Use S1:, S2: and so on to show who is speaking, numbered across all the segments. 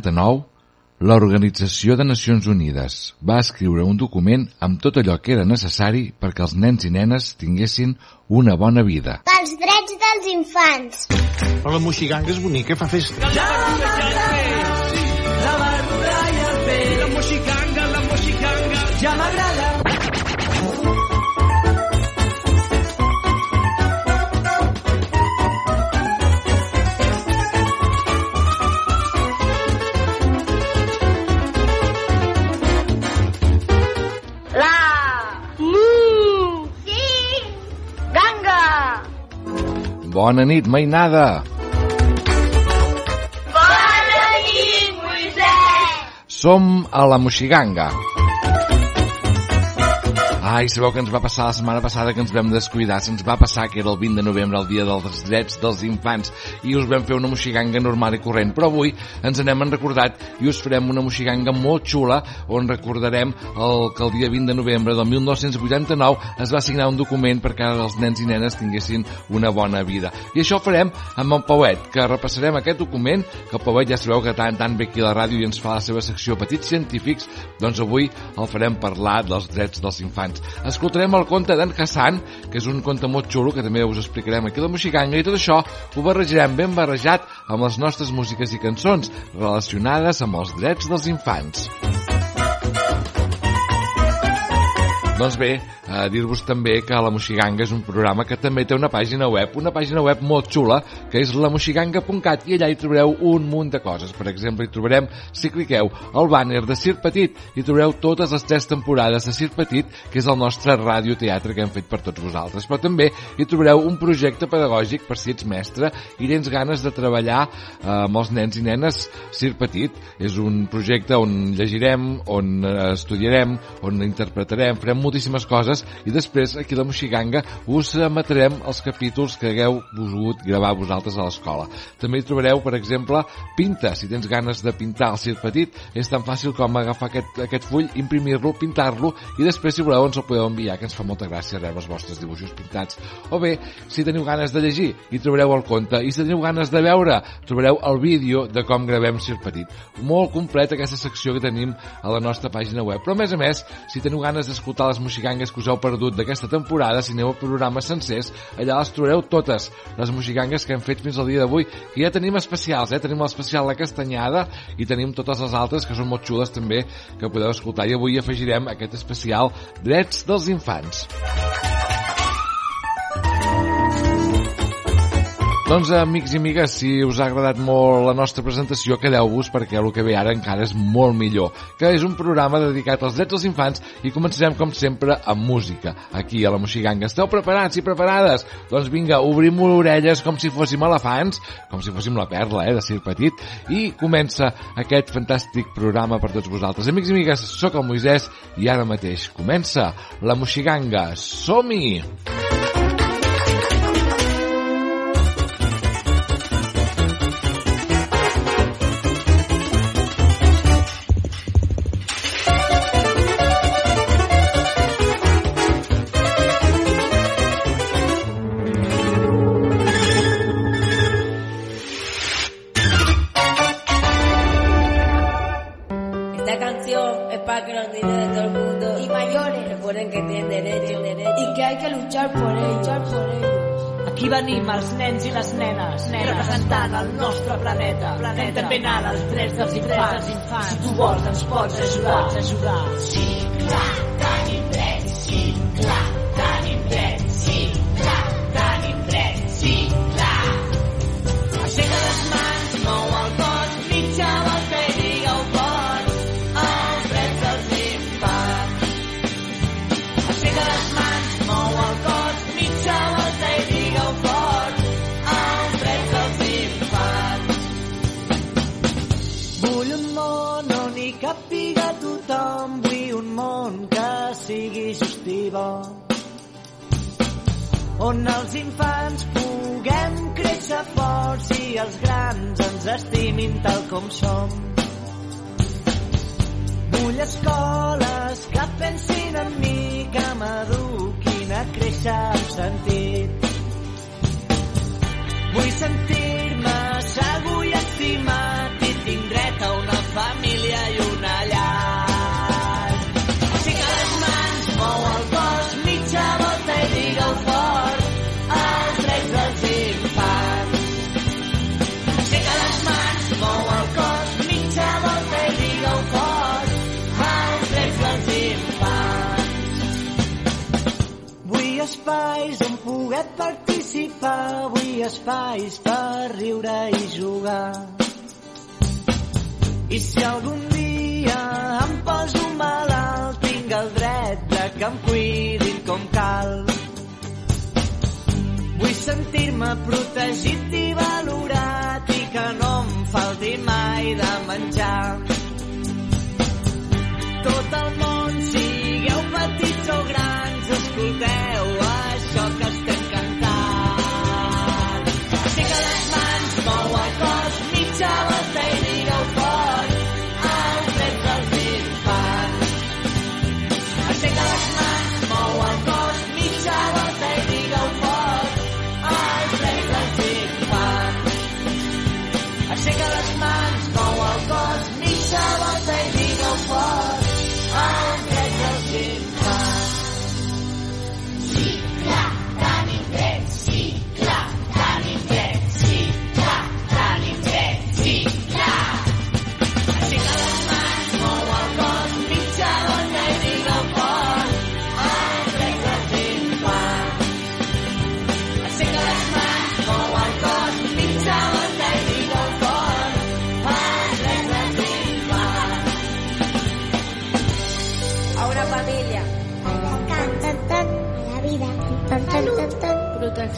S1: 1989, l'Organització de Nacions Unides va escriure un document amb tot allò que era necessari perquè els nens i nenes tinguessin una bona vida.
S2: Pels drets dels infants.
S3: Però la moixiganga és bonica, fa festa.
S4: La barbuda
S1: Bona nit, mainada!
S2: Bona nit, Moisès.
S1: Som a la Moixiganga. Ai, sabeu que ens va passar la setmana passada que ens vam descuidar? Se'ns va passar que era el 20 de novembre, el dia dels drets dels infants, i us vam fer una moixiganga normal i corrent. Però avui ens anem en recordat i us farem una moixiganga molt xula on recordarem el, que el dia 20 de novembre del 1989 es va signar un document perquè els nens i nenes tinguessin una bona vida. I això ho farem amb en Pauet, que repassarem aquest document, que el Pauet ja sabeu que tant, tant ve aquí a la ràdio i ens fa la seva secció Petits Científics, doncs avui el farem parlar dels drets dels infants. Escoltarem el conte d'en Hassan, que és un conte molt xulo, que també us explicarem aquí a la Moixiganga, i tot això ho barrejarem ben barrejat amb les nostres músiques i cançons relacionades amb els drets dels infants. Doncs bé, eh, dir-vos també que la Moixiganga és un programa que també té una pàgina web, una pàgina web molt xula, que és lamoixiganga.cat, i allà hi trobareu un munt de coses. Per exemple, hi trobarem, si cliqueu, el banner de Cir Petit, hi trobareu totes les tres temporades de Cir Petit, que és el nostre radioteatre que hem fet per tots vosaltres. Però també hi trobareu un projecte pedagògic per si ets mestre i tens ganes de treballar eh, amb els nens i nenes Cir Petit. És un projecte on llegirem, on eh, estudiarem, on interpretarem, farem moltíssimes coses i després aquí a la Moixiganga us emetrem els capítols que hagueu volgut gravar vosaltres a l'escola. També hi trobareu, per exemple, pinta. Si tens ganes de pintar el circ petit, és tan fàcil com agafar aquest, aquest full, imprimir-lo, pintar-lo i després, si voleu, ens el podeu enviar, que ens fa molta gràcia rebre els vostres dibuixos pintats. O bé, si teniu ganes de llegir, hi trobareu el conte. I si teniu ganes de veure, trobareu el vídeo de com gravem circ petit. Molt complet aquesta secció que tenim a la nostra pàgina web. Però, a més a més, si teniu ganes d'escoltar les moxigangues que us heu perdut d'aquesta temporada, si aneu a programes sencers, allà les trobareu totes, les moxigangues que hem fet fins al dia d'avui, que ja tenim especials, eh? tenim l'especial La Castanyada i tenim totes les altres que són molt xules també, que podeu escoltar. I avui afegirem aquest especial Drets dels Infants. Doncs, amics i amigues, si us ha agradat molt la nostra presentació, quedeu-vos perquè el que ve ara encara és molt millor, que és un programa dedicat als drets dels infants i començarem, com sempre, amb música, aquí a la Moixiganga. Esteu preparats i preparades? Doncs vinga, obrim orelles com si fóssim elefants, com si fóssim la perla, eh, de Cir Petit, i comença aquest fantàstic programa per tots vosaltres. Amics i amigues, sóc el Moisès i ara mateix comença la Moixiganga. Som-hi!
S5: Esta
S4: venim els nens i les nenes, nenes. representant el nostre planeta, planeta. fent tampenar els drets dels infants. infants. Si tu vols ens pots ajudar. Pots ajudar. Sí, clar, espais on poder participar, vull espais per riure i jugar. I si algun dia em poso malalt, tinc el dret de que em cuidin com cal. Vull sentir-me protegit i valorat i que no em falti mai de menjar. Tot el món, sigueu petits o grans, escolteu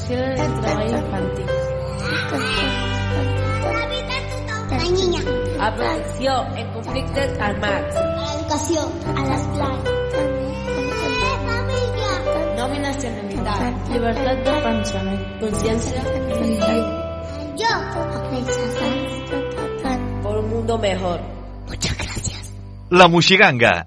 S6: Protecció del treball infantil.
S7: La niña.
S6: A protecció en conflictes armats.
S7: A l'educació. A l'esplai.
S6: No nacionalitat. Llibertat de pensament. Consciència.
S7: Princesa.
S6: por un mundo mejor.
S7: Muchas gracias.
S8: La Moixiganga.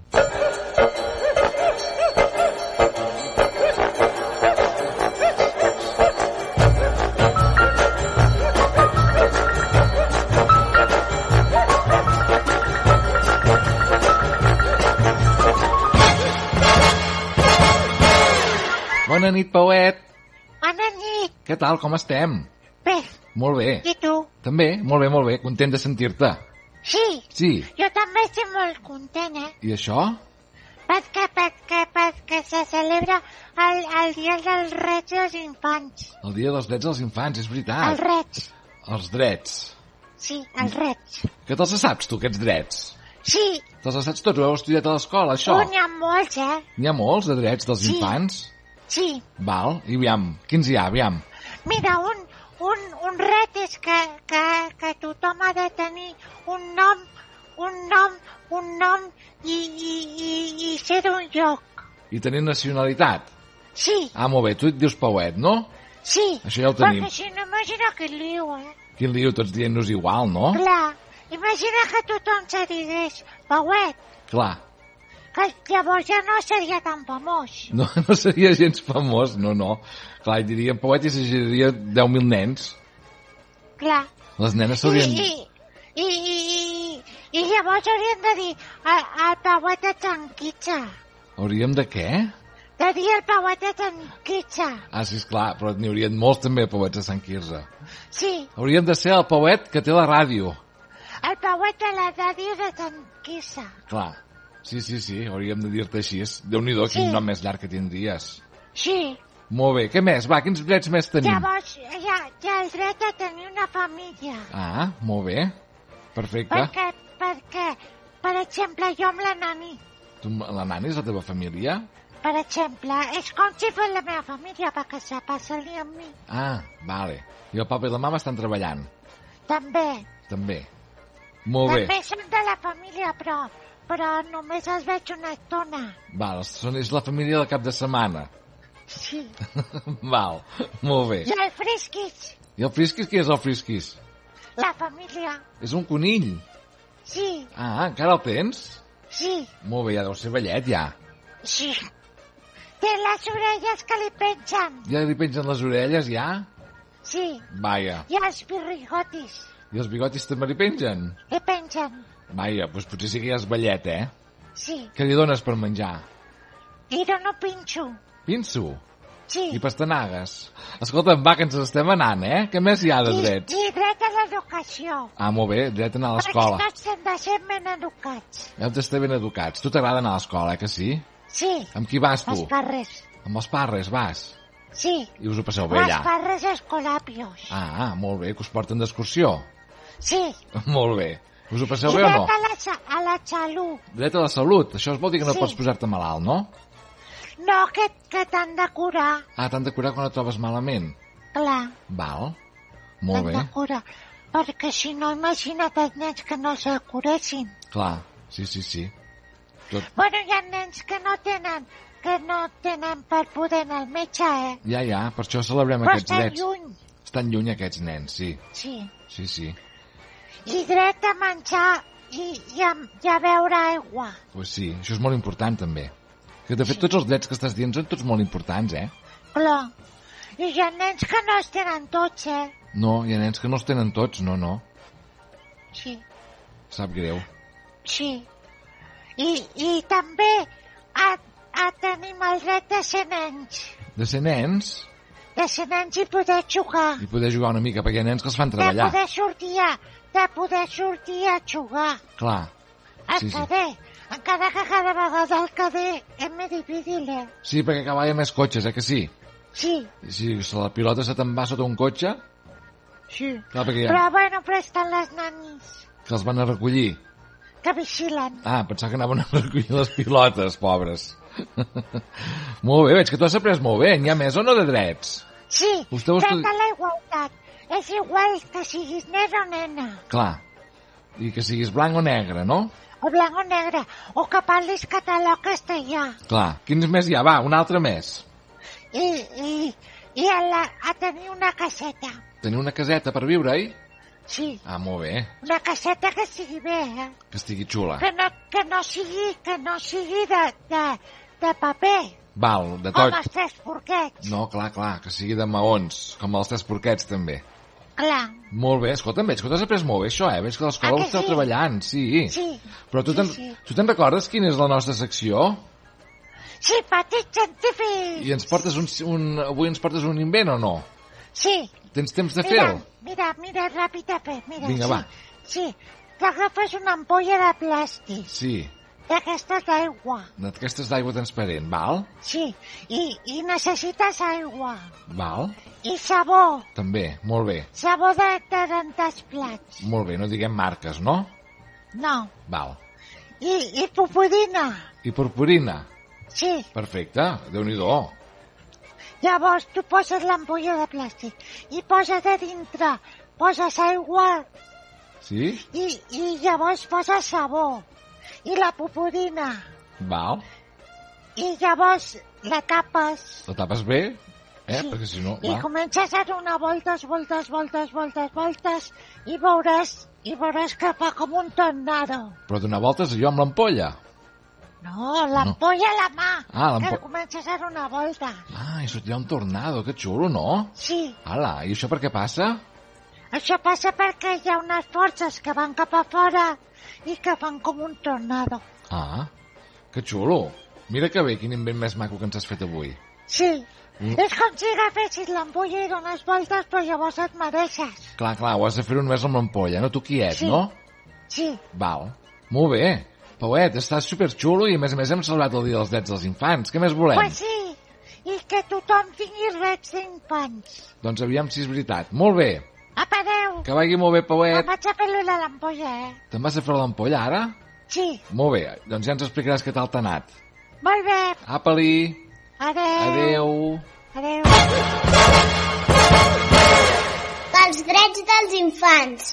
S1: Bona nit, Pauet.
S9: Bona nit.
S1: Què tal, com estem?
S9: Bé,
S1: Molt bé.
S9: i tu?
S1: També, molt bé, molt bé. Content de sentir-te.
S9: Sí,
S1: Sí.
S9: jo també estic molt content, eh?
S1: I això?
S9: Perquè, perquè, perquè se celebra el, el Dia dels Drets dels Infants.
S1: El dia dels drets dels infants, és
S9: Els
S1: veritat.
S9: drets.
S1: Els drets.
S9: Sí, els drets.
S1: Que te'ls saps, tu, aquests drets?
S9: Sí,
S1: Te'ls saps tots? Ho heu estudiat a l'escola, això?
S9: oh, n'hi ha molts, eh?
S1: N'hi ha molts de drets dels
S9: Sí.
S1: infants?
S9: Sí.
S1: Val, i aviam, quins hi ha, aviam?
S9: Mira, un, un, un ret és que, que, que tothom ha de tenir un nom, un nom, un nom i, i, i, i ser d'un lloc.
S1: I tenir nacionalitat?
S9: Sí,
S1: Ah, molt bé, tu et dius Pauet, no?
S9: sí.
S1: Això ja ho tenim.
S9: Perquè si no, imagina que liu, eh?
S1: Quin liu, tots dient-nos igual, no?
S9: Clar, imagina que tothom se digués Pauet,
S1: Clar,
S9: que llavors ja no seria tan famós.
S1: no, no seria gens famós, no, no. Clar, hi diríem Pauet i s'agiria 10.000 nens.
S9: Clar.
S1: Les nenes s'haurien...
S9: i, i, i, i, I llavors hauríem de dir el, el Pauet de Tanquitxa.
S1: Hauríem de què?
S9: De dir el Pauet de Tanquitxa.
S1: Ah, sí, esclar, però n'hi haurien molts també Pauets a Sant Quirze.
S9: Sí,
S1: Hauríem de ser el Pauet que té la ràdio.
S9: el Pauet de la ràdio de Tanquissa.
S1: Clar. Sí, sí, sí, hauríem de dir-te així. Déu-n'hi-do, quin
S9: Sí.
S1: nom més llarg que tindries.
S9: Sí,
S1: Molt bé, què més? Va, quins drets més tenim?
S9: llavors hi ha el dret a tenir una família.
S1: Ah, molt bé. Perfecte.
S9: Perquè, perquè, per exemple, jo amb la nani,
S1: Tu, la nana és la teva família?
S9: per exemple, és com si fos la meva família, perquè se passa el dia amb mi.
S1: Ah, vale. I el papa i la mama estan treballant,
S9: També,
S1: també. Molt bé.
S9: també són de la família, però, però només els veig una estona.
S1: Val, són, és la família del cap de setmana.
S9: Sí.
S1: Val, molt bé.
S9: I el frisquis,
S1: I el frisquis, què és el frisquis?
S9: la família,
S1: És un conill.
S9: sí,
S1: Ah, encara el tens?
S9: sí,
S1: Molt bé, ja deu ser vellet, ja.
S9: sí. Té les orelles que li pengen,
S1: Ja li pengen les orelles, ja?
S9: sí,
S1: Vaja.
S9: i els birrigotis
S1: I els bigotis també li pengen?
S9: li pengen,
S1: Vaja, doncs potser sí que ja és vellet, eh?
S9: sí.
S1: Què li dones per menjar?
S9: I dono pinxo,
S1: Pinso.
S9: sí.
S1: I pastanagues. Escolta'm, va, que ens estem anant, eh? Què més hi ha de
S9: I,
S1: drets?
S9: i dret a l'educació.
S1: Ah, molt bé, dret a anar a
S9: Perquè
S1: l'escola.
S9: tots hem de ser ben educats.
S1: Heu d'estar ben educats. Tu t'agrada anar a l'escola, eh, que sí?
S9: Sí,
S1: Amb qui vas, tu?
S9: els parres.
S1: Amb els parres vas.
S9: Sí,
S1: I us ho passeu bé allà.
S9: barres escolapios.
S1: Ah, molt bé, que us porten d'excursió.
S9: Sí,
S1: molt bé. Us ho
S9: i
S1: passeu bé o no?
S9: dret a la, salut.
S1: Dret a la salut. Això es vol dir que no
S9: Sí.
S1: pots posar-te malalt, no?
S9: No, que, que t'han de curar,
S1: Ah, t'han de curar quan et trobes malament.
S9: clar.
S1: Val. Molt
S9: T'han
S1: bé.
S9: de curar. Perquè si no, imagina't els nens que no se curessin.
S1: Clar. Sí, sí, sí. Tot...
S9: Bueno, hi ha nens que no tenen, que no tenen per poder anar al metge, eh?
S1: Ja, ja, per això celebrem
S9: Però
S1: aquests
S9: estan
S1: drets.
S9: lluny,
S1: Estan lluny aquests nens, sí.
S9: sí.
S1: Sí, sí.
S9: I dret a menjar i, i, a, i a beure aigua.
S1: Pues sí, això és molt important també. Que de fet tots els drets que estàs dient són tots molt importants, eh?
S9: Clar. I hi ha nens que no els tenen tots, eh?
S1: No, hi ha nens que no els tenen tots, no, no.
S9: Sí,
S1: Sap greu.
S9: sí. I, i també a, a tenim el dret de ser nens.
S1: De ser nens
S9: De ser nens i poder jugar.
S1: i poder jugar una mica, perquè hi ha nens que es fan
S9: De
S1: treballar.
S9: poder sortir a, de poder sortir a jugar.
S1: Clar.
S9: Al
S1: Sí, sí.
S9: cader. Encara que cada vegada el cader és més difícil, eh?
S1: Sí, perquè cada vegada hi ha més cotxes, eh que sí?
S9: Sí,
S1: I si la pilota se te'n va sota un cotxe,
S9: sí.
S1: clar, perquè ha,
S9: Però bueno, però estan les nanis
S1: que els van a recollir.
S9: que vigilen.
S1: Ah, pensava que anaven a recollir les pilotes, pobres. molt bé, veig que tu has après molt bé. N'hi ha més o no de drets?
S9: Sí,
S1: Vostè
S9: dret a la igualtat. És igual que siguis nen o nena,
S1: Clar. I que siguis blanc o negre, no?
S9: o blanc o negre, o que parlis català o castellà.
S1: Clar. Quins més hi ha? Va, un altre més.
S9: I, i, i a, la, a tenir una caseta.
S1: Tenir una caseta per viure-hi?
S9: Sí,
S1: Ah, molt bé.
S9: una caseta que sigui bé, eh?
S1: Que estigui xula.
S9: Que no, que no sigui, que no sigui de, de, de paper,
S1: Val, de
S9: com
S1: tot.
S9: els tres porquets.
S1: No, clar, clar, que sigui de maons, com els tres porquets també.
S9: Clar,
S1: Molt bé, escolta, veig que t'has après molt bé això, eh? Veig que a l'escola
S9: Ah,
S1: ho esteu
S9: sí?
S1: treballant, sí.
S9: sí.
S1: Però tu
S9: sí,
S1: te'n
S9: sí.
S1: tu te'n recordes quina és la nostra secció?
S9: Sí, petit científic.
S1: I ens portes un, un... Avui ens portes un invent o no?
S9: Sí,
S1: Tens temps de fer-ho?
S9: mira, mira, ràpidament, mira.
S1: Vinga,
S9: sí,
S1: va.
S9: Sí, t'agafes una ampolla de plàstic,
S1: Sí,
S9: d'aquestes d'aigua.
S1: d'aquestes d'aigua transparent, val?
S9: Sí, i, i necessites aigua.
S1: Val?
S9: I sabó,
S1: També, molt bé.
S9: sabó de, de rentar els plats.
S1: Molt bé, no diguem marques, no?
S9: No,
S1: Val.
S9: i, i pupudina.
S1: I purpurina.
S9: Sí,
S1: Perfecte, déu nhi
S9: llavors tu poses l'ampolla de plàstic i poses a dintre, poses aigua
S1: Sí?
S9: i, i llavors poses sabó i la pupudina
S1: Val.
S9: i llavors la tapes
S1: La tapes bé? Eh?
S9: Sí.
S1: Perquè si no...
S9: i
S1: Va.
S9: comences a donar voltes, voltes, voltes, voltes, voltes i veuràs, i veuràs que fa com un tornado.
S1: Però donar voltes jo amb l'ampolla.
S9: No, l'ampolla a la mà,
S1: Ah,
S9: que comences a donar voltes.
S1: Ah, i sortirà un tornado, que xulo, no?
S9: Sí,
S1: Ala, i això per què passa?
S9: això passa perquè hi ha unes forces que van cap a fora i que fan com un tornado.
S1: Ah, que xulo. Mira que bé, quin invent més maco que ens has fet avui.
S9: Sí,
S1: Mm.
S9: és com si agafessis l'ampolla i dones voltes, però llavors et mereixes.
S1: Clar, clar, ho has de fer només amb l'ampolla, no tu quiet,
S9: Sí.
S1: no?
S9: Sí,
S1: Val. Molt bé. Pauet, estàs superxulo i a més a més hem celebrat el Dia dels Drets dels Infants. Què més volem?
S9: pues sí, i que tothom tingui drets d'infants.
S1: Doncs aviam si és veritat. Molt bé.
S9: Apa, adeu.
S1: Que vagi molt bé,
S9: Em
S1: Pauet.
S9: vaig a fer la l'ampolla, eh?
S1: Te'n vas a fer l'ampolla ara?
S9: Sí,
S1: Molt bé, doncs ja ens explicaràs què tal t'ha anat.
S9: molt bé.
S1: Apa-li.
S9: Adeu.
S1: Adeu.
S9: Adeu.
S2: Pels drets dels infants.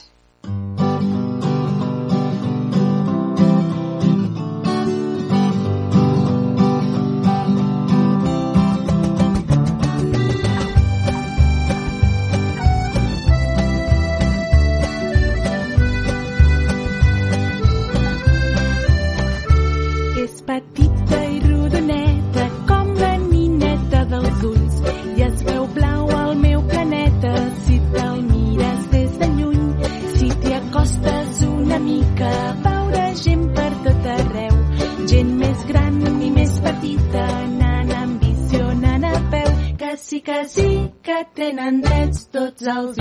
S10: Drets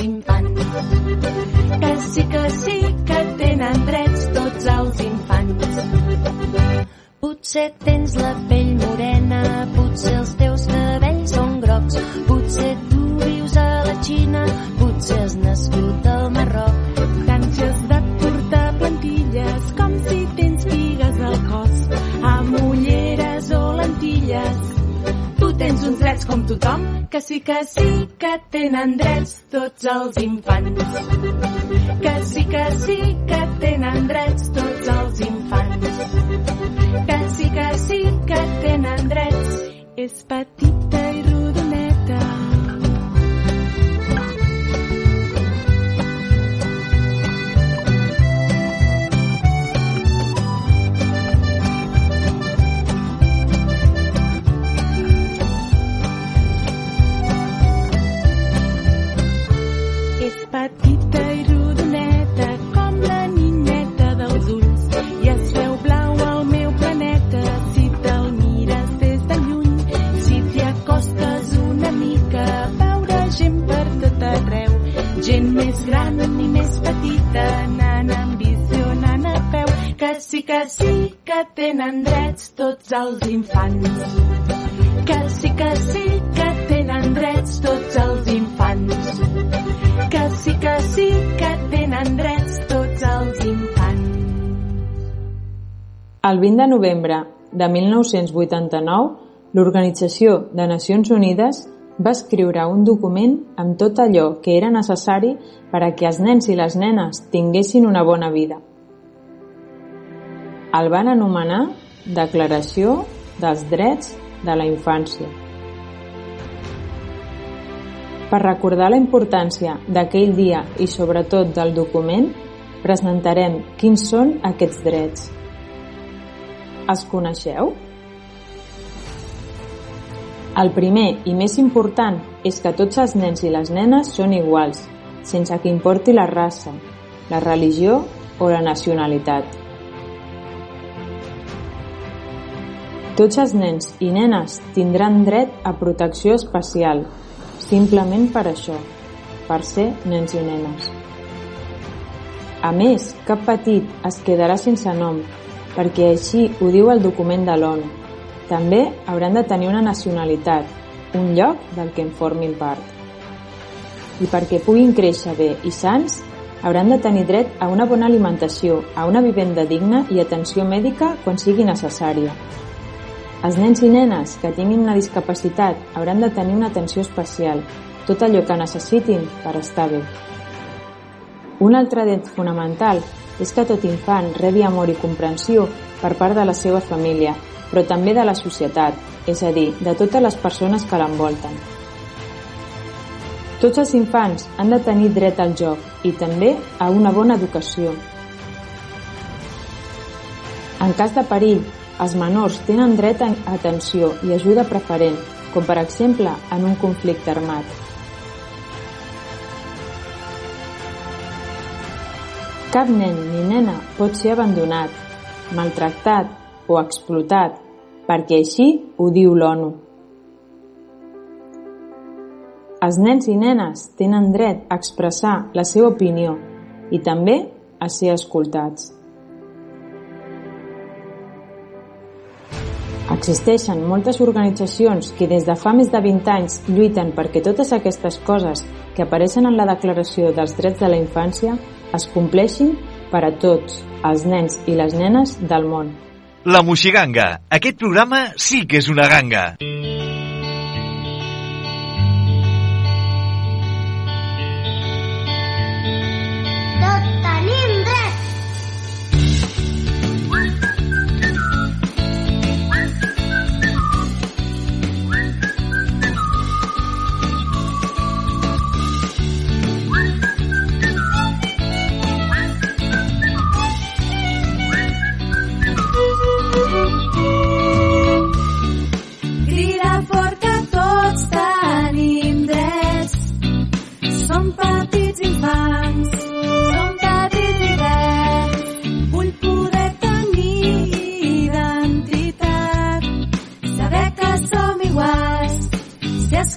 S10: sí que sí que tenen drets tots els infants.
S11: El 20 de novembre de 1989, l'Organització de Nacions Unides va escriure un document amb tot allò que era necessari per a que els nens i les nenes tinguessin una bona vida. El van anomenar Declaració dels Drets de la Infància. Per recordar la importància d'aquell dia i sobretot del document, presentarem quins són aquests drets. Els coneixeu? El primer i més important és que tots els nens i les nenes són iguals, sense que importi la raça, la religió o la nacionalitat. Tots els nens i nenes tindran dret a protecció especial, simplement per això, per ser nens i nenes. A més, cap petit es quedarà sense nom, perquè així ho diu el document de l'ONU. També hauran de tenir una nacionalitat, un lloc del que en formin part. I perquè puguin créixer bé i sants, hauran de tenir dret a una bona alimentació, a una vivenda digna i atenció mèdica quan sigui necessària. Els nens i nenes que tinguin una discapacitat hauran de tenir una atenció especial, tot allò que necessitin per estar bé. Un altre dret fonamental és que tot infant rebi amor i comprensió per part de la seva família, però també de la societat, és a dir, de totes les persones que l'envolten. Tots els infants han de tenir dret al joc i també a una bona educació. En cas de perill, els menors tenen dret a atenció i ajuda preferent, com per exemple en un conflicte armat. Cap nen ni nena pot ser abandonat, maltractat o explotat, perquè així ho diu l'ONU. Els nens i nenes tenen dret a expressar la seva opinió i també a ser escoltats. Existeixen moltes organitzacions que des de fa més de 20 anys lluiten perquè totes aquestes coses que apareixen en la Declaració dels Drets de la Infància es compleixin per a tots els nens i les nenes del món.
S8: La Moixiganga. Aquest programa sí que és una ganga.
S2: Tot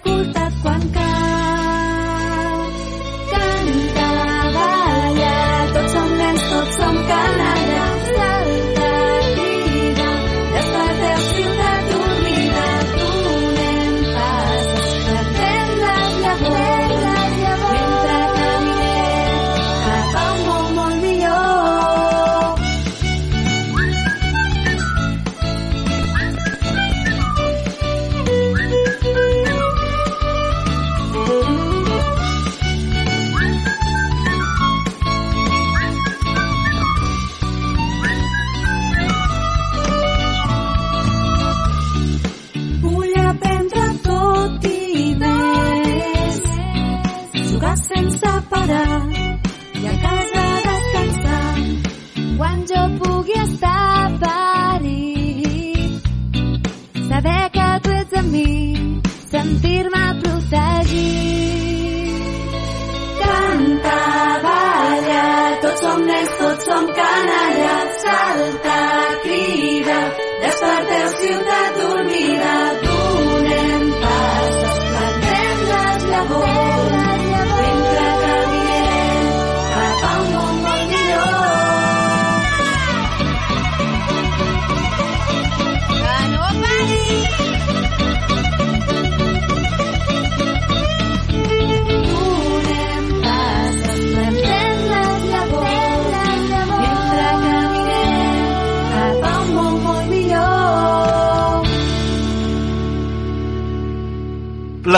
S5: facultat quan cal.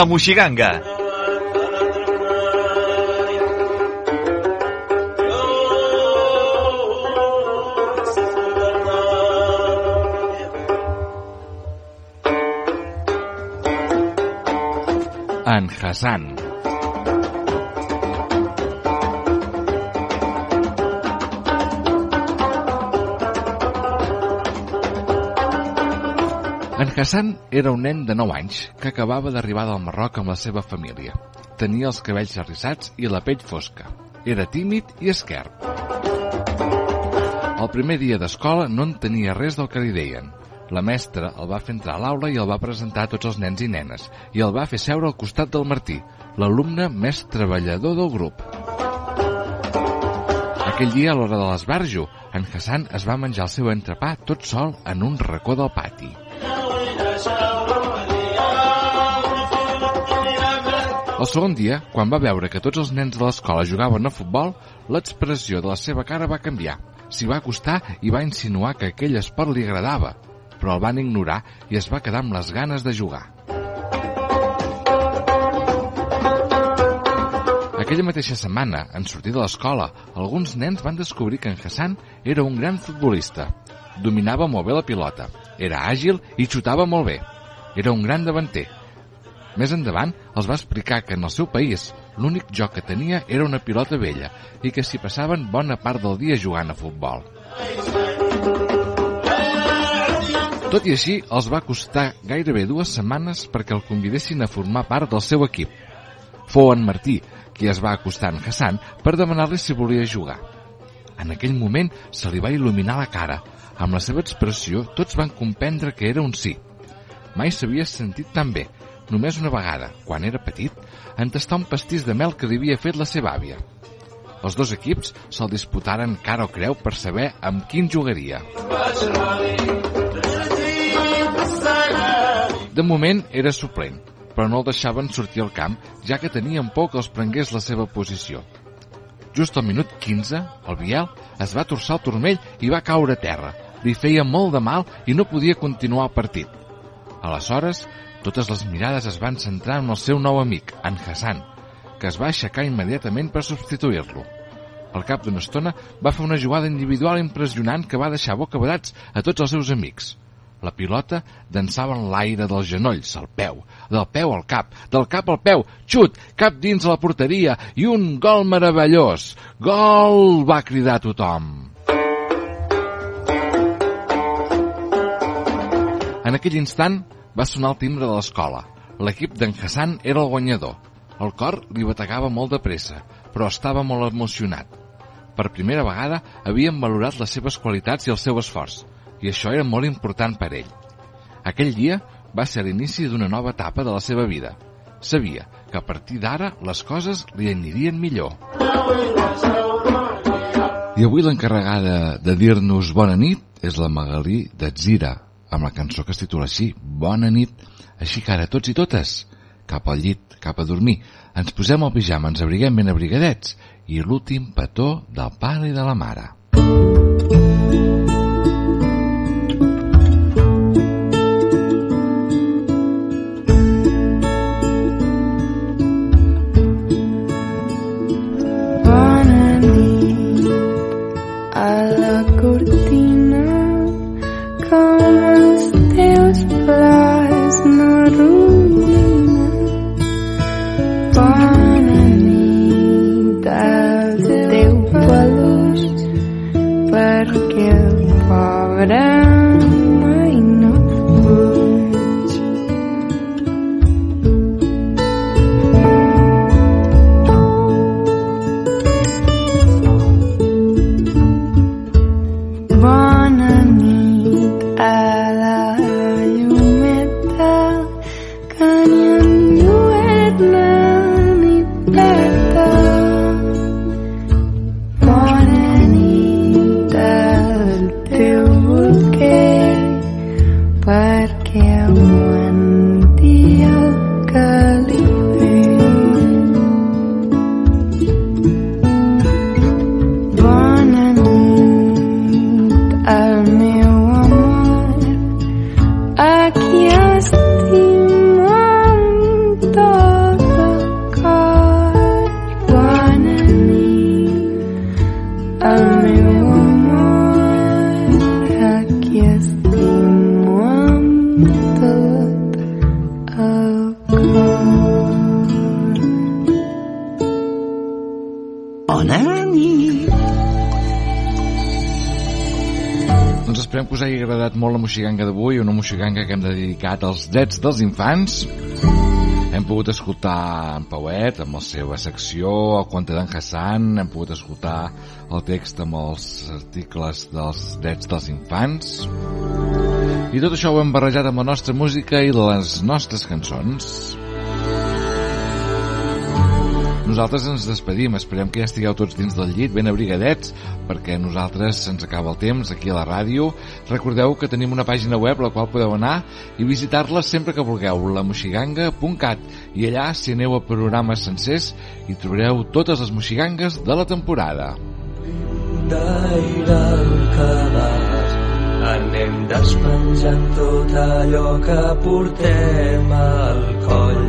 S8: La Moixiganga.
S1: En Hassan. Hassan era un nen de 9 anys que acabava d'arribar del Marroc amb la seva família. Tenia els cabells arrissats i la pell fosca. Era tímid i esquerp. El primer dia d'escola no entenia res del que li deien. La mestra el va fer entrar a l'aula i el va presentar a tots els nens i nenes i el va fer seure al costat del Martí, l'alumne més treballador del grup. Aquell dia, a l'hora de l'esbarjo, en Hassan es va menjar el seu entrepà tot sol en un racó del pati. El segon dia, quan va veure que tots els nens de l'escola jugaven a futbol, l'expressió de la seva cara va canviar. S'hi va acostar i va insinuar que aquell esport li agradava, però el van ignorar i es va quedar amb les ganes de jugar. Aquella mateixa setmana, en sortir de l'escola, alguns nens van descobrir que en Hassan era un gran futbolista. Dominava molt bé la pilota, era àgil i xutava molt bé. Era un gran davanter. Més endavant els va explicar que en el seu país l'únic joc que tenia era una pilota vella i que s'hi passaven bona part del dia jugant a futbol. Tot i així, els va costar gairebé dues setmanes perquè el convidessin a formar part del seu equip. Fou en Martí qui es va acostar en Hassan per demanar-li si volia jugar. En aquell moment se li va il·luminar la cara. Amb la seva expressió, tots van comprendre que era un sí. Mai s'havia sentit tan bé. Només una vegada, quan era petit, en tastar un pastís de mel que li havia fet la seva àvia. Els dos equips se'l disputaren cara o creu per saber amb quin jugaria. De moment era suplent, però no el deixaven sortir al camp, ja que tenien por que els prengués la seva posició. Just al minut 15, el Biel es va torçar el turmell i va caure a terra. Li feia molt de mal i no podia continuar el partit. Aleshores, totes les mirades es van centrar en el seu nou amic, en Hassan, que es va aixecar immediatament per substituir-lo. Al cap d'una estona va fer una jugada individual impressionant que va deixar bocabadats a tots els seus amics. La pilota dansava en l'aire dels genolls al peu, del peu al cap, del cap al peu, xut, cap dins la porteria i un gol meravellós. Gol! va cridar tothom. En aquell instant va sonar el timbre de l'escola. L'equip d'en Hassan era el guanyador. El cor li bategava molt de pressa, però estava molt emocionat. Per primera vegada havien valorat les seves qualitats i el seu esforç, i això era molt important per ell. Aquell dia va ser l'inici d'una nova etapa de la seva vida. Sabia que a partir d'ara les coses li anirien millor. I avui l'encarregada de dir-nos bona nit és la Magalí d'Atzira, amb la cançó que es titula així, Bona nit. Així que ara tots i totes, cap al llit, cap a dormir, ens posem el pijama, ens abriguem ben abrigadets i l'últim petó del pare i de la mare.
S10: Bona
S1: moixiganga d'avui, una moixiganga que hem dedicat als drets dels infants. Hem pogut escoltar en Pauet amb la seva secció, el conte d'en Hassan, hem pogut escoltar el text amb els articles dels drets dels infants. I tot això ho hem barrejat amb la nostra música i les nostres cançons. Nosaltres ens despedim, esperem que ja estigueu tots dins del llit, ben abrigadets, perquè a nosaltres se'ns acaba el temps aquí a la ràdio. Recordeu que tenim una pàgina web a la qual podeu anar i visitar-la sempre que vulgueu, lamoxiganga.cat, i allà, si aneu a programes sencers, hi trobareu totes les moxigangues de la temporada.
S12: d'aire al cabàs anem despenjant tot allò que portem al coll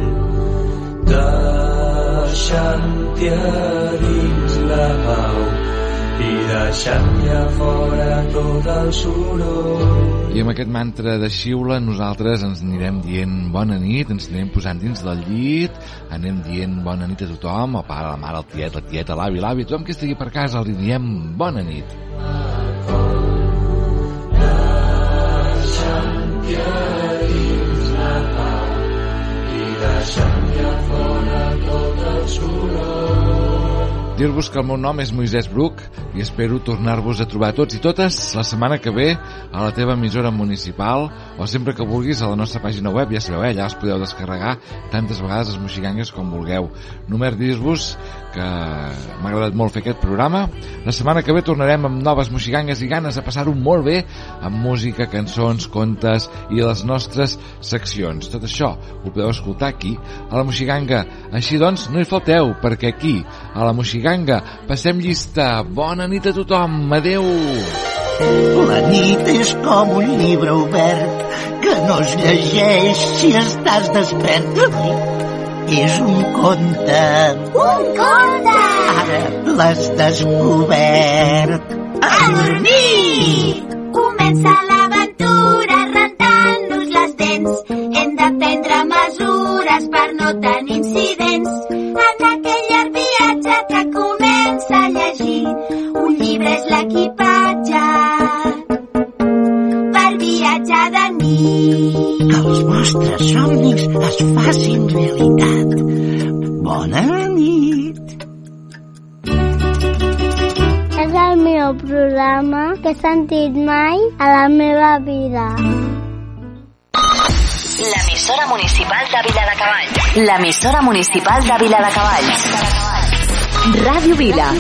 S12: deixant-hi a dins la pau i deixant-hi a fora tot el soroll
S1: I amb aquest mantra de xiula nosaltres ens anirem dient bona nit, ens anirem posant dins del llit, anem dient bona nit a tothom, el pare, la mare, el tiet, la tieta, l'avi, l'avi, tothom que estigui per casa li diem bona nit.
S12: deixant-hi a dins la pau i deixant-hi a fora tot el soroll
S1: Dir-vos que el meu nom és Moisès Bruc i espero tornar-vos a trobar tots i totes la setmana que ve a la teva emissora municipal o sempre que vulguis a la nostra pàgina web, ja sabeu, eh? allà els podeu descarregar tantes vegades les moxigangues com vulgueu. Només dir-vos que m'ha agradat molt fer aquest programa. La setmana que ve tornarem amb noves moxigangues i ganes de passar-ho molt bé amb música, cançons, contes i les nostres seccions. Tot això ho podeu escoltar aquí, a la Moxiganga. Així doncs, no hi falteu, perquè aquí, a la Moxiganga, passem llista. Bona nit a tothom. Adeu.
S13: La nit és com un llibre obert que no es llegeix si estàs despert. La nit és un conte.
S14: Un conte!
S13: Ara l'has descobert. A dormir!
S14: Comença l'aventura rentant-nos les dents. Hem de prendre mesures per no tenir incidents. En Que
S13: els vostres somnis es facin realitat. Bona nit!
S14: És el millor programa que he sentit mai a la meva vida.
S15: L'emissora municipal de Viladecavalls. L'emissora municipal de Viladecavalls. Ràdio Vila.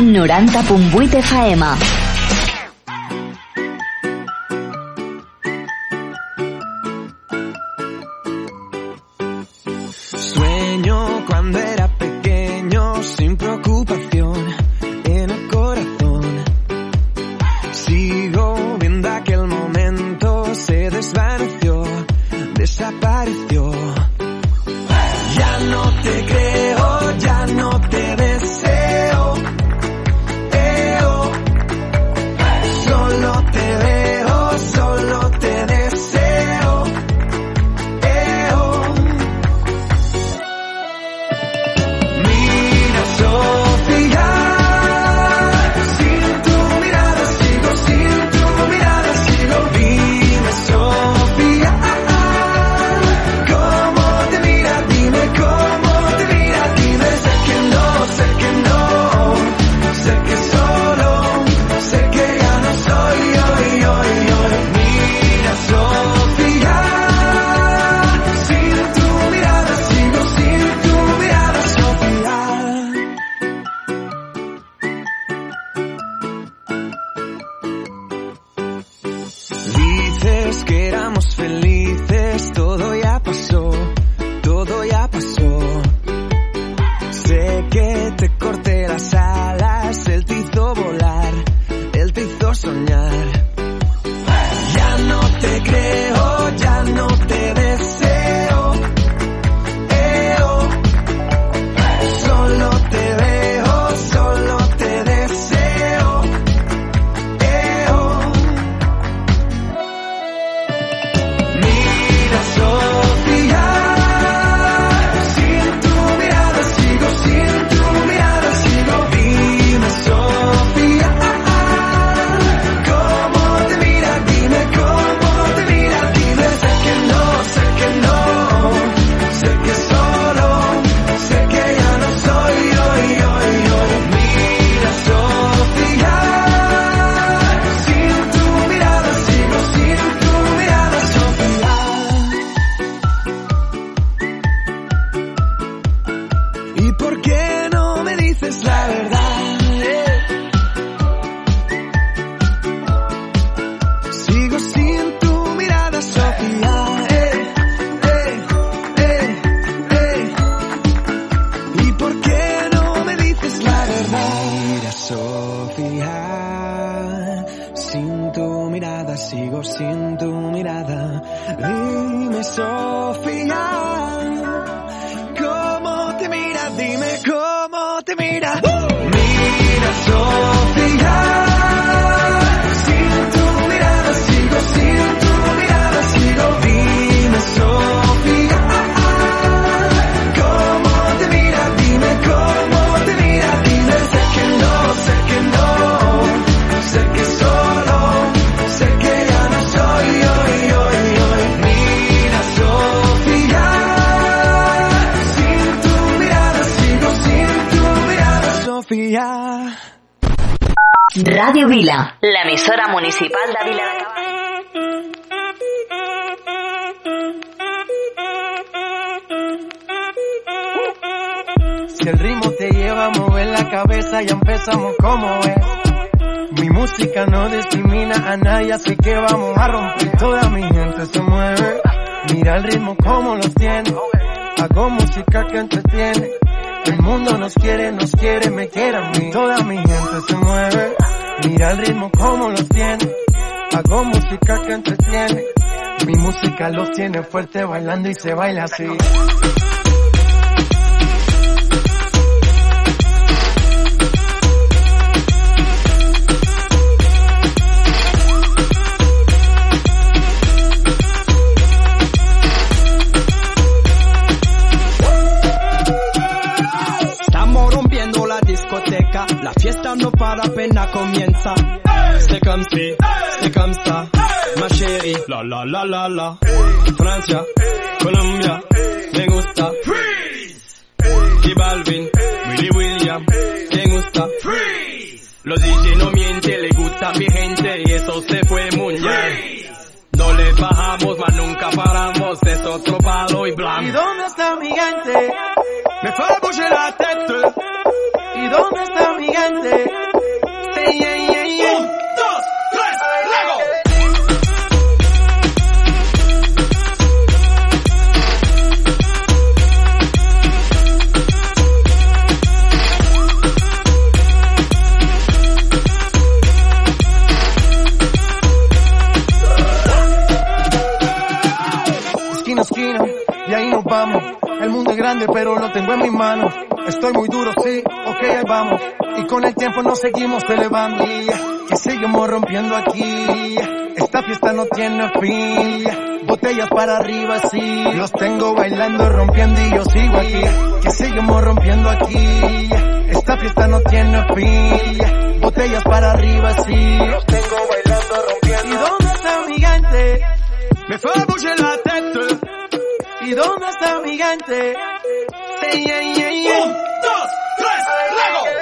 S15: 90.8 FM.
S16: Radio Vila, la emisora municipal de Vila de
S17: Si el ritmo te lleva a mover la cabeza, ya empezamos como es. Mi música no discrimina a nadie, así que vamos a romper. Toda mi gente se mueve. Mira el ritmo como los tiene. Hago música que entretiene. El mundo nos quiere, nos quiere, me quiere a mí. Toda mi gente se mueve. Mira el ritmo como los tiene. Hago música que entretiene. Mi música los tiene fuerte bailando y se baila así. La fiesta no para apenas comienza. C'est comme si, c'est comme ça, ma chérie. La la la la la. Francia, Colombia, me gusta. Freeze. J Balvin, Willy William, me gusta. Freeze. Los DJ no mienten, le gusta a mi gente y eso se fue muy bien. No le bajamos, mas nunca paramos, es otro palo y blanco. ¿Y dónde está mi gente? Me fue a la tête. ¿Y dónde está mi gente? Hey, hey, hey, hey. Un, dos, tres, luego. Esquina esquina, y ahí nos vamos. El mundo es grande, pero lo tengo en mis manos. Estoy muy duro, sí, ok, ahí vamos. Y con el tiempo nos seguimos elevando. Que seguimos rompiendo aquí. Esta fiesta no tiene fin. Botellas para arriba, sí. Los tengo bailando, rompiendo y yo sigo aquí. Que seguimos rompiendo aquí. Esta fiesta no tiene fin. Botellas para arriba, sí. Los tengo bailando, rompiendo. ¿Y dónde está mi gente? Me fue a la tête. ¿Y dónde está mi gente? Un, dos, tres, luego.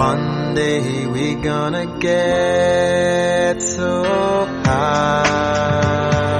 S18: One day we're gonna get so high.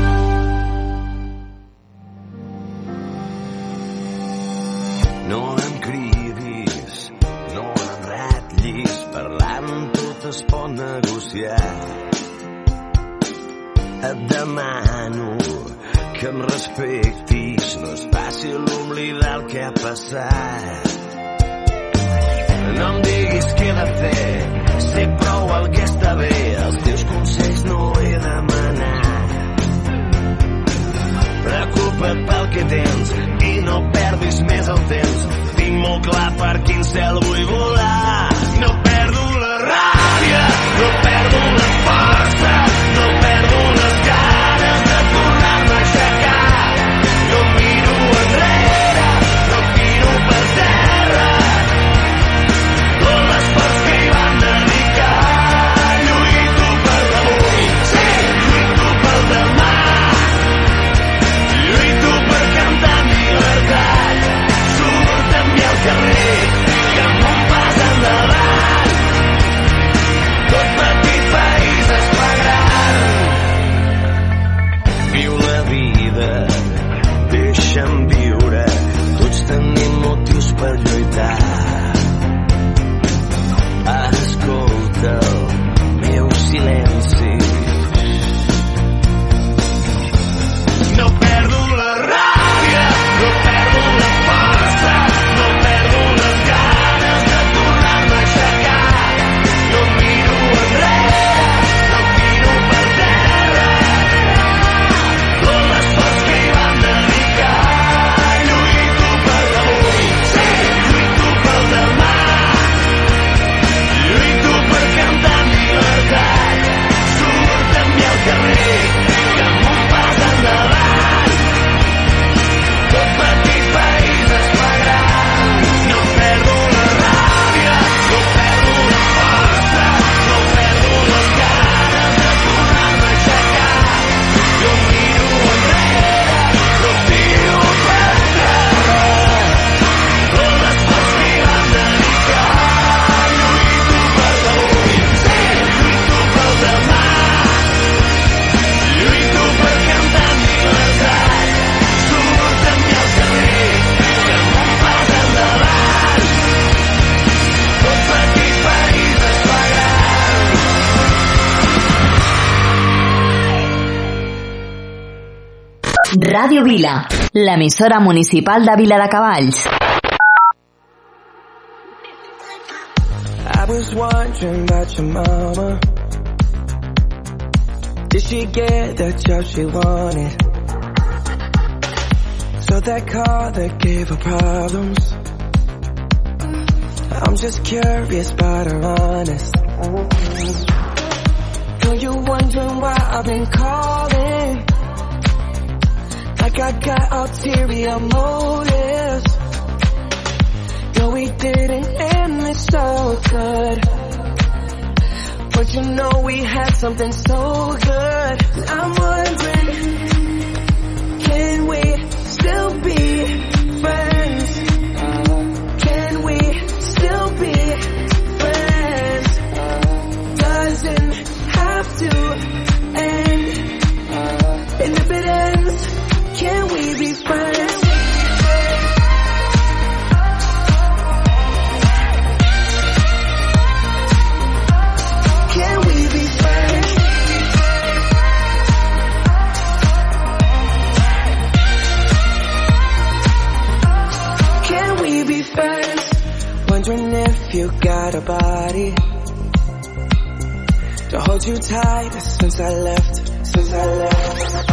S16: Vila, l'emissora municipal de Vila de Cavalls.
S15: I was wondering about your mama. Did she get the job she wanted? So that car that gave her problems. I'm just curious about her honest. Know you wondering why I've been calling? Like I got ulterior motives. No, we didn't end it so good. But you know we had something so good. I'm wondering, got a body to hold you tight since I left, since I left.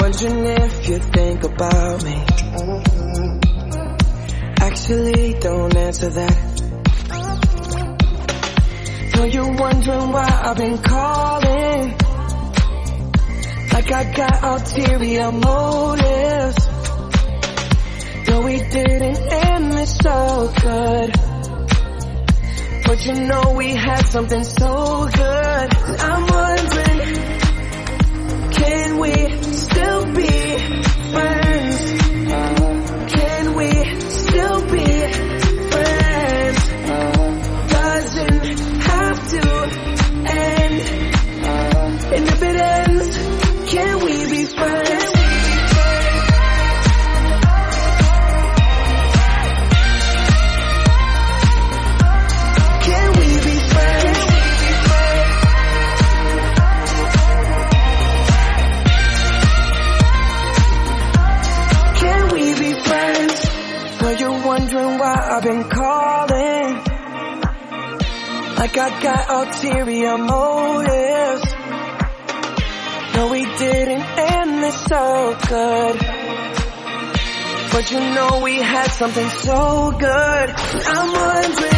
S15: Wondering if you think about me. Actually, don't answer that. Know you're wondering why I've been calling. Like I got ulterior motives. No, we didn't end this so good. But you know we had something so good. I'm wondering, can we still be friends? Can we still be ulterior motives. No, we didn't end this so good. But you know we had something so good. I'm wondering,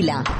S19: Tequila.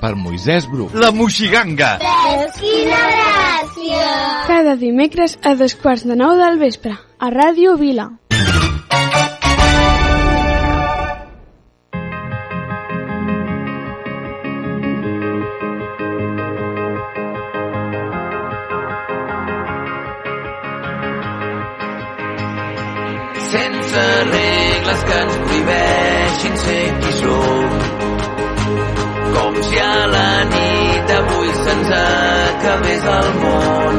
S1: per Moisès Bru.
S8: La Moixiganga.
S7: Quina gràcia!
S20: Cada dimecres a dos quarts de nou del vespre, a Ràdio Vila.
S4: Sense regles que ens prohibeixin ser qui som a la nit avui se'ns acabés el món.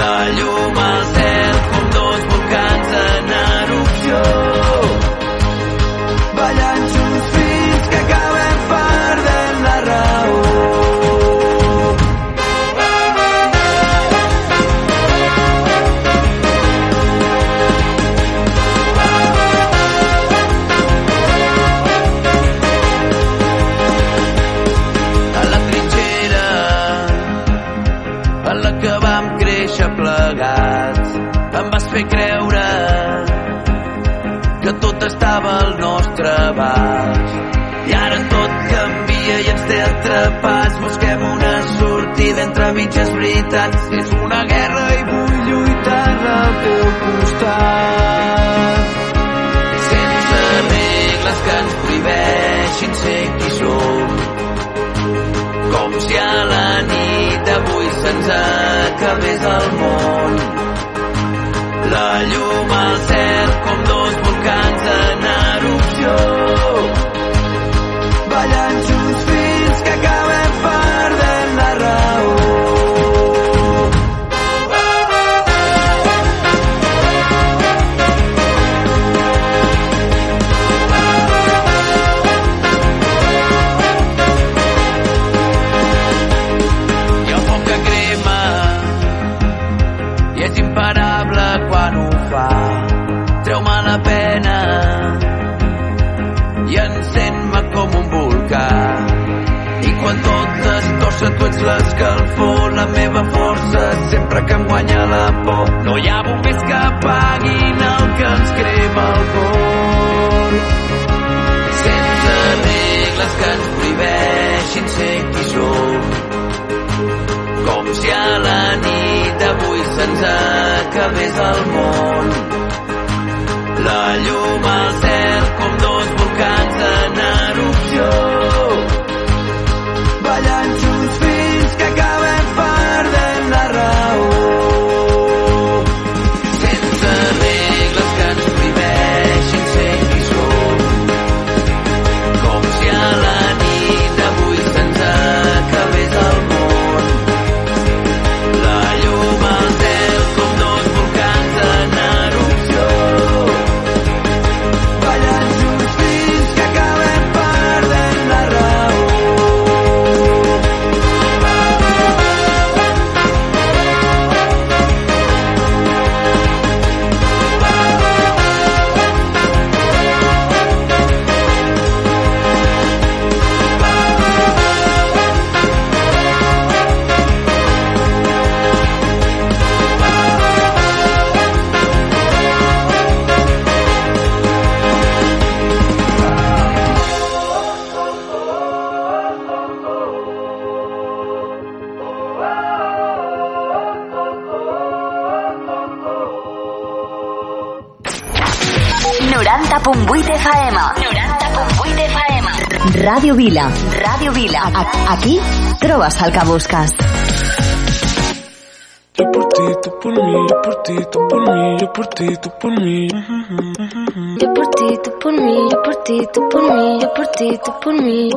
S4: La llum al cel veritats. És una guerra i vull lluitar al teu costat. Sense regles que ens prohibeixin ser qui som. Com si a la nit d'avui se'ns acabés el món. La llum al cel guanya la por. No hi ha bombers que apaguin el que ens crema el cor. Sense regles que ens prohibeixin ser qui som. Com si a la nit d'avui se'ns acabés el món. La llum al cel com
S21: Vila. Ràdio Vila. Aquí trobes el que busques.
S22: Yo por ti, tú por mí, yo por ti, tú por mí, yo por ti, tú por mí.
S5: Yo por ti, tú por mí, yo por ti, tú por mí, yo por ti, tú por mí.